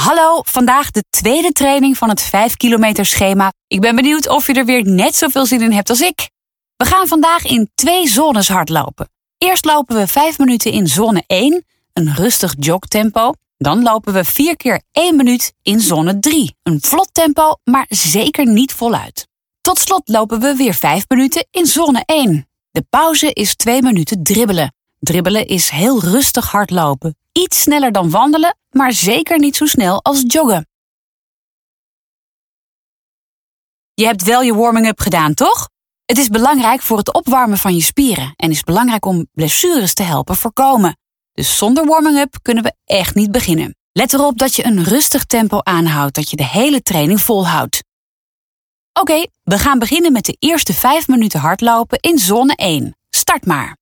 Hallo, vandaag de tweede training van het 5 kilometer schema. Ik ben benieuwd of je er weer net zoveel zin in hebt als ik. We gaan vandaag in twee zones hardlopen. Eerst lopen we 5 minuten in zone 1, een rustig jogtempo. Dan lopen we 4 keer 1 minuut in zone 3, een vlot tempo, maar zeker niet voluit. Tot slot lopen we weer 5 minuten in zone 1. De pauze is 2 minuten dribbelen. Dribbelen is heel rustig hardlopen. Iets sneller dan wandelen, maar zeker niet zo snel als joggen. Je hebt wel je warming-up gedaan, toch? Het is belangrijk voor het opwarmen van je spieren en is belangrijk om blessures te helpen voorkomen. Dus zonder warming-up kunnen we echt niet beginnen. Let erop dat je een rustig tempo aanhoudt, dat je de hele training volhoudt. Oké, we gaan beginnen met de eerste 5 minuten hardlopen in zone 1. Start maar.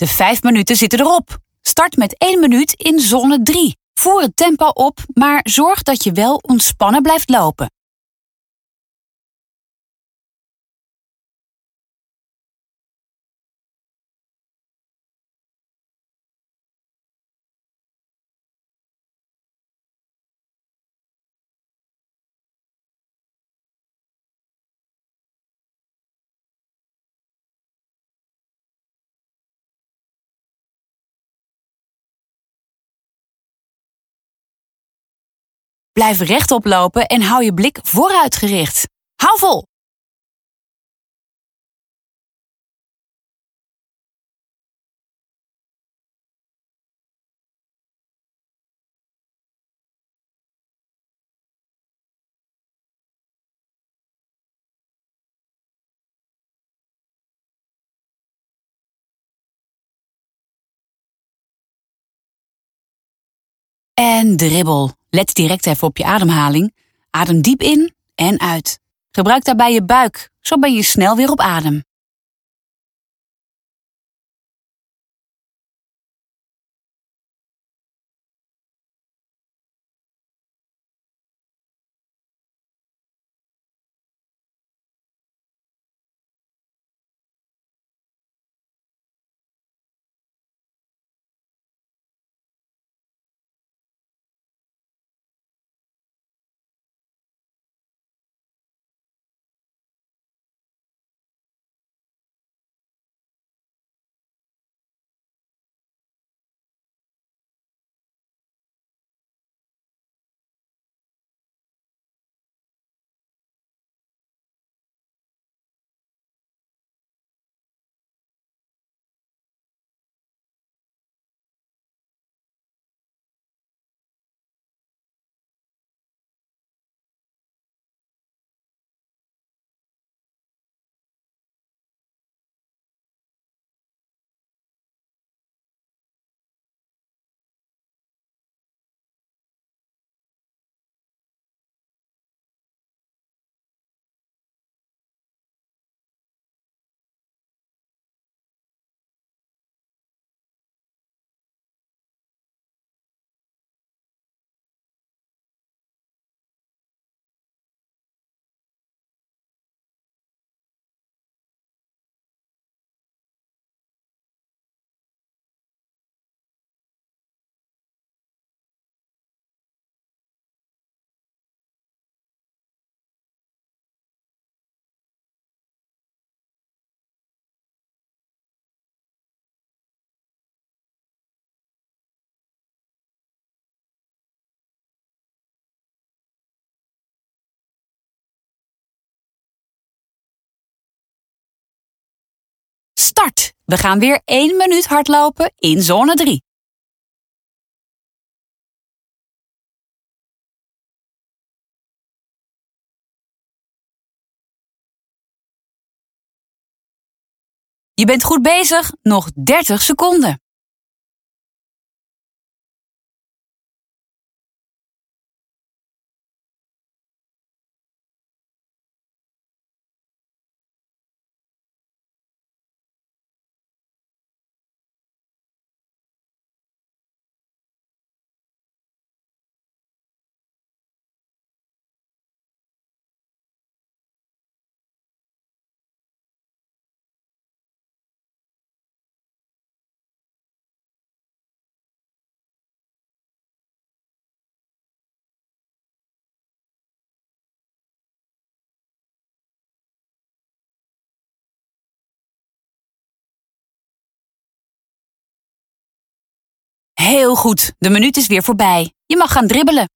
De vijf minuten zitten erop. Start met één minuut in zone 3. Voer het tempo op, maar zorg dat je wel ontspannen blijft lopen. Blijf rechtop lopen en hou je blik vooruit gericht. Hou vol! En dribbel. Let direct even op je ademhaling. Adem diep in en uit. Gebruik daarbij je buik, zo ben je snel weer op adem. Start! We gaan weer één minuut hardlopen in zone 3. Je bent goed bezig, nog 30 seconden. Heel goed, de minuut is weer voorbij. Je mag gaan dribbelen.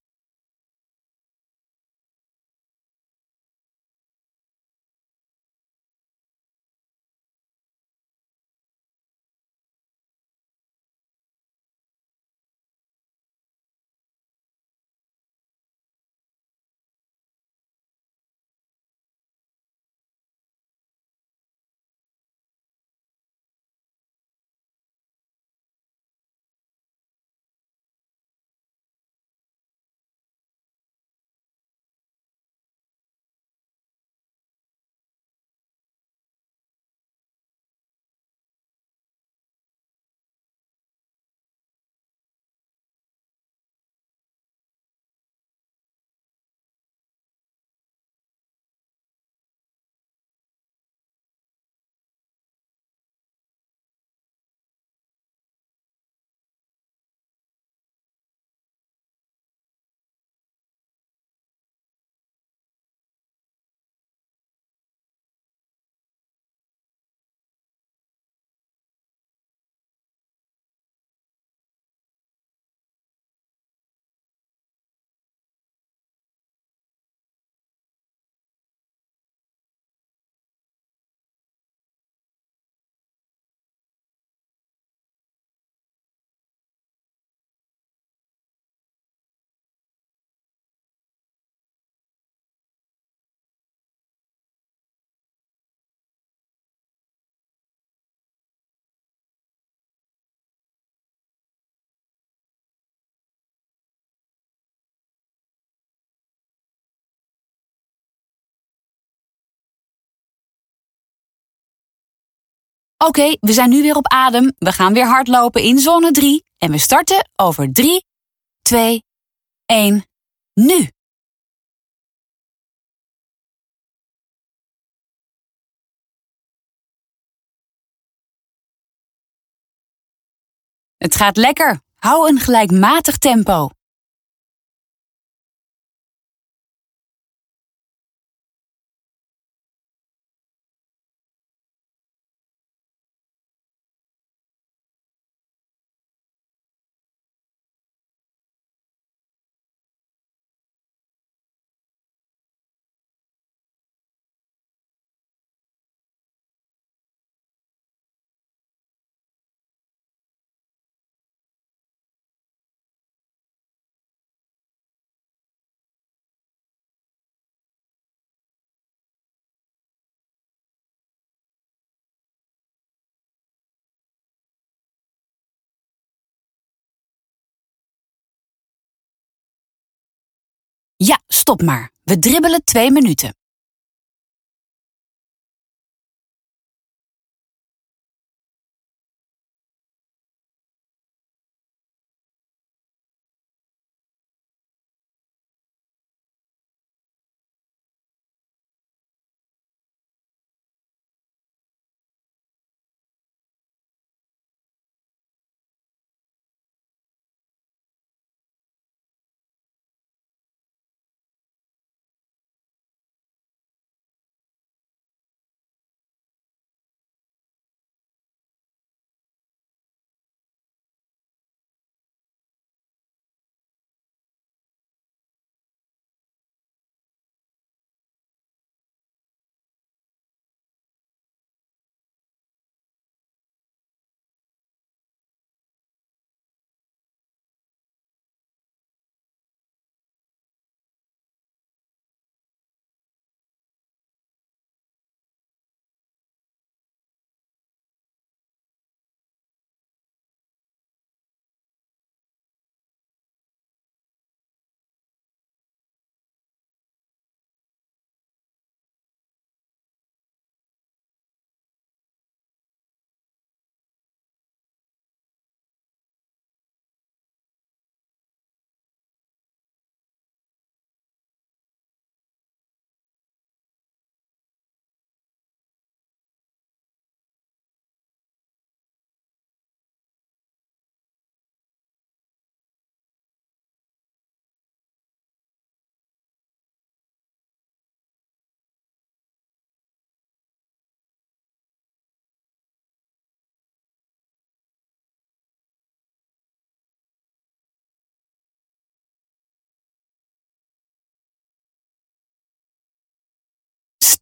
Oké, we zijn nu weer op adem. We gaan weer hardlopen in zone 3. En we starten over 3, 2, 1, nu. Het gaat lekker. Hou een gelijkmatig tempo. Ja, stop maar. We dribbelen twee minuten.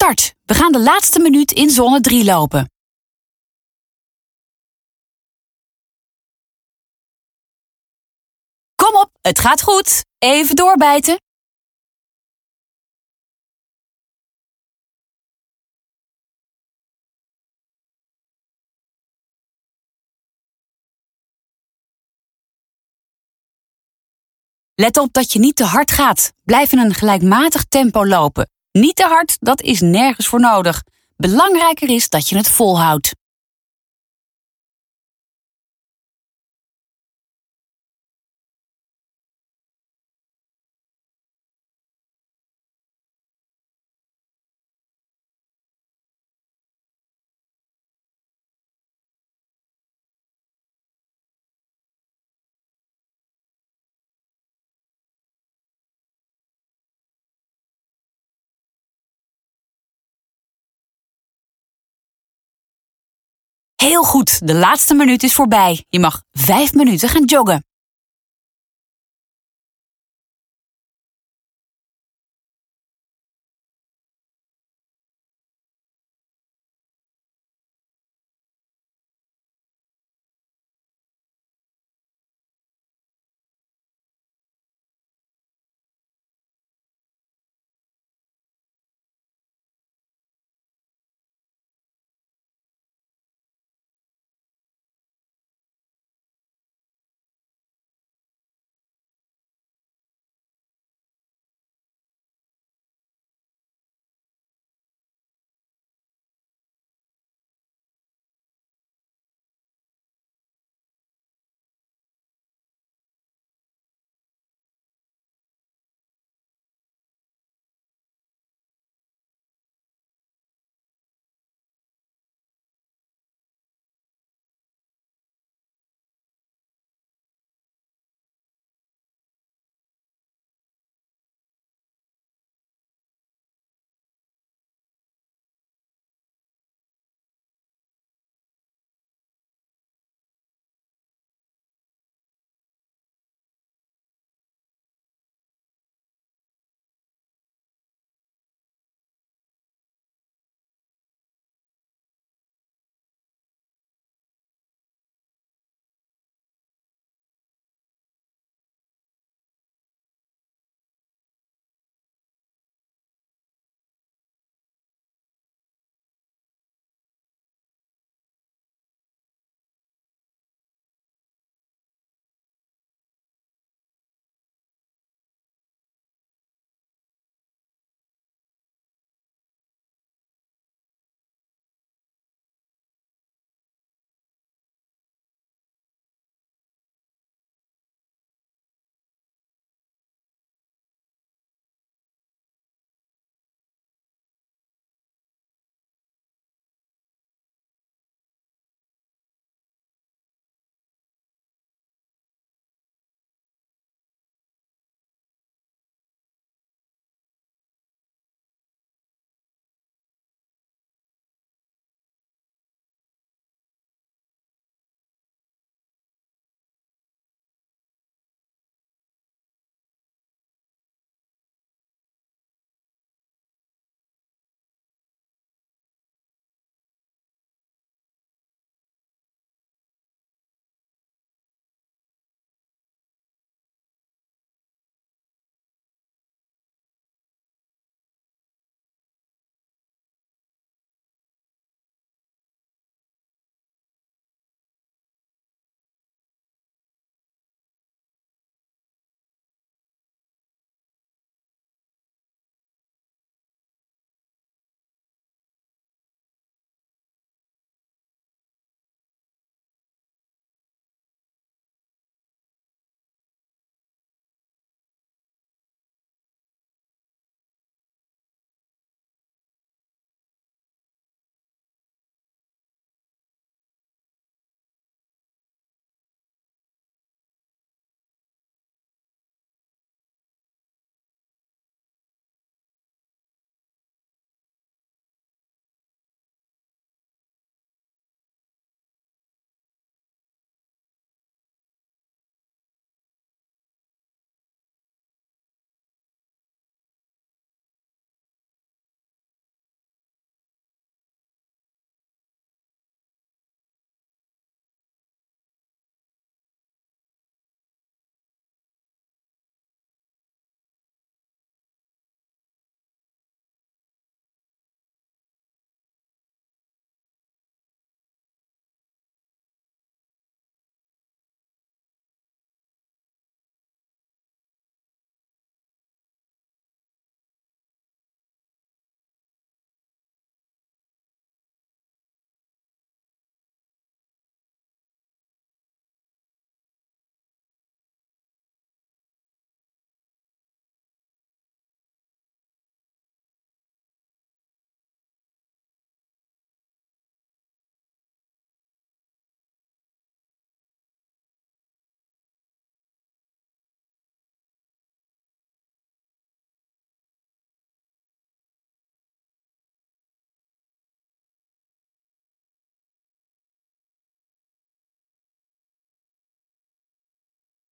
Start. We gaan de laatste minuut in zone 3 lopen. Kom op, het gaat goed. Even doorbijten. Let op dat je niet te hard gaat. Blijf in een gelijkmatig tempo lopen. Niet te hard, dat is nergens voor nodig. Belangrijker is dat je het volhoudt. Heel goed, de laatste minuut is voorbij. Je mag vijf minuten gaan joggen.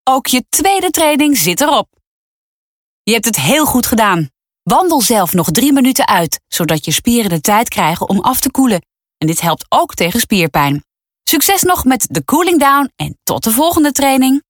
Ook je tweede training zit erop. Je hebt het heel goed gedaan. Wandel zelf nog drie minuten uit, zodat je spieren de tijd krijgen om af te koelen. En dit helpt ook tegen spierpijn. Succes nog met de cooling down en tot de volgende training.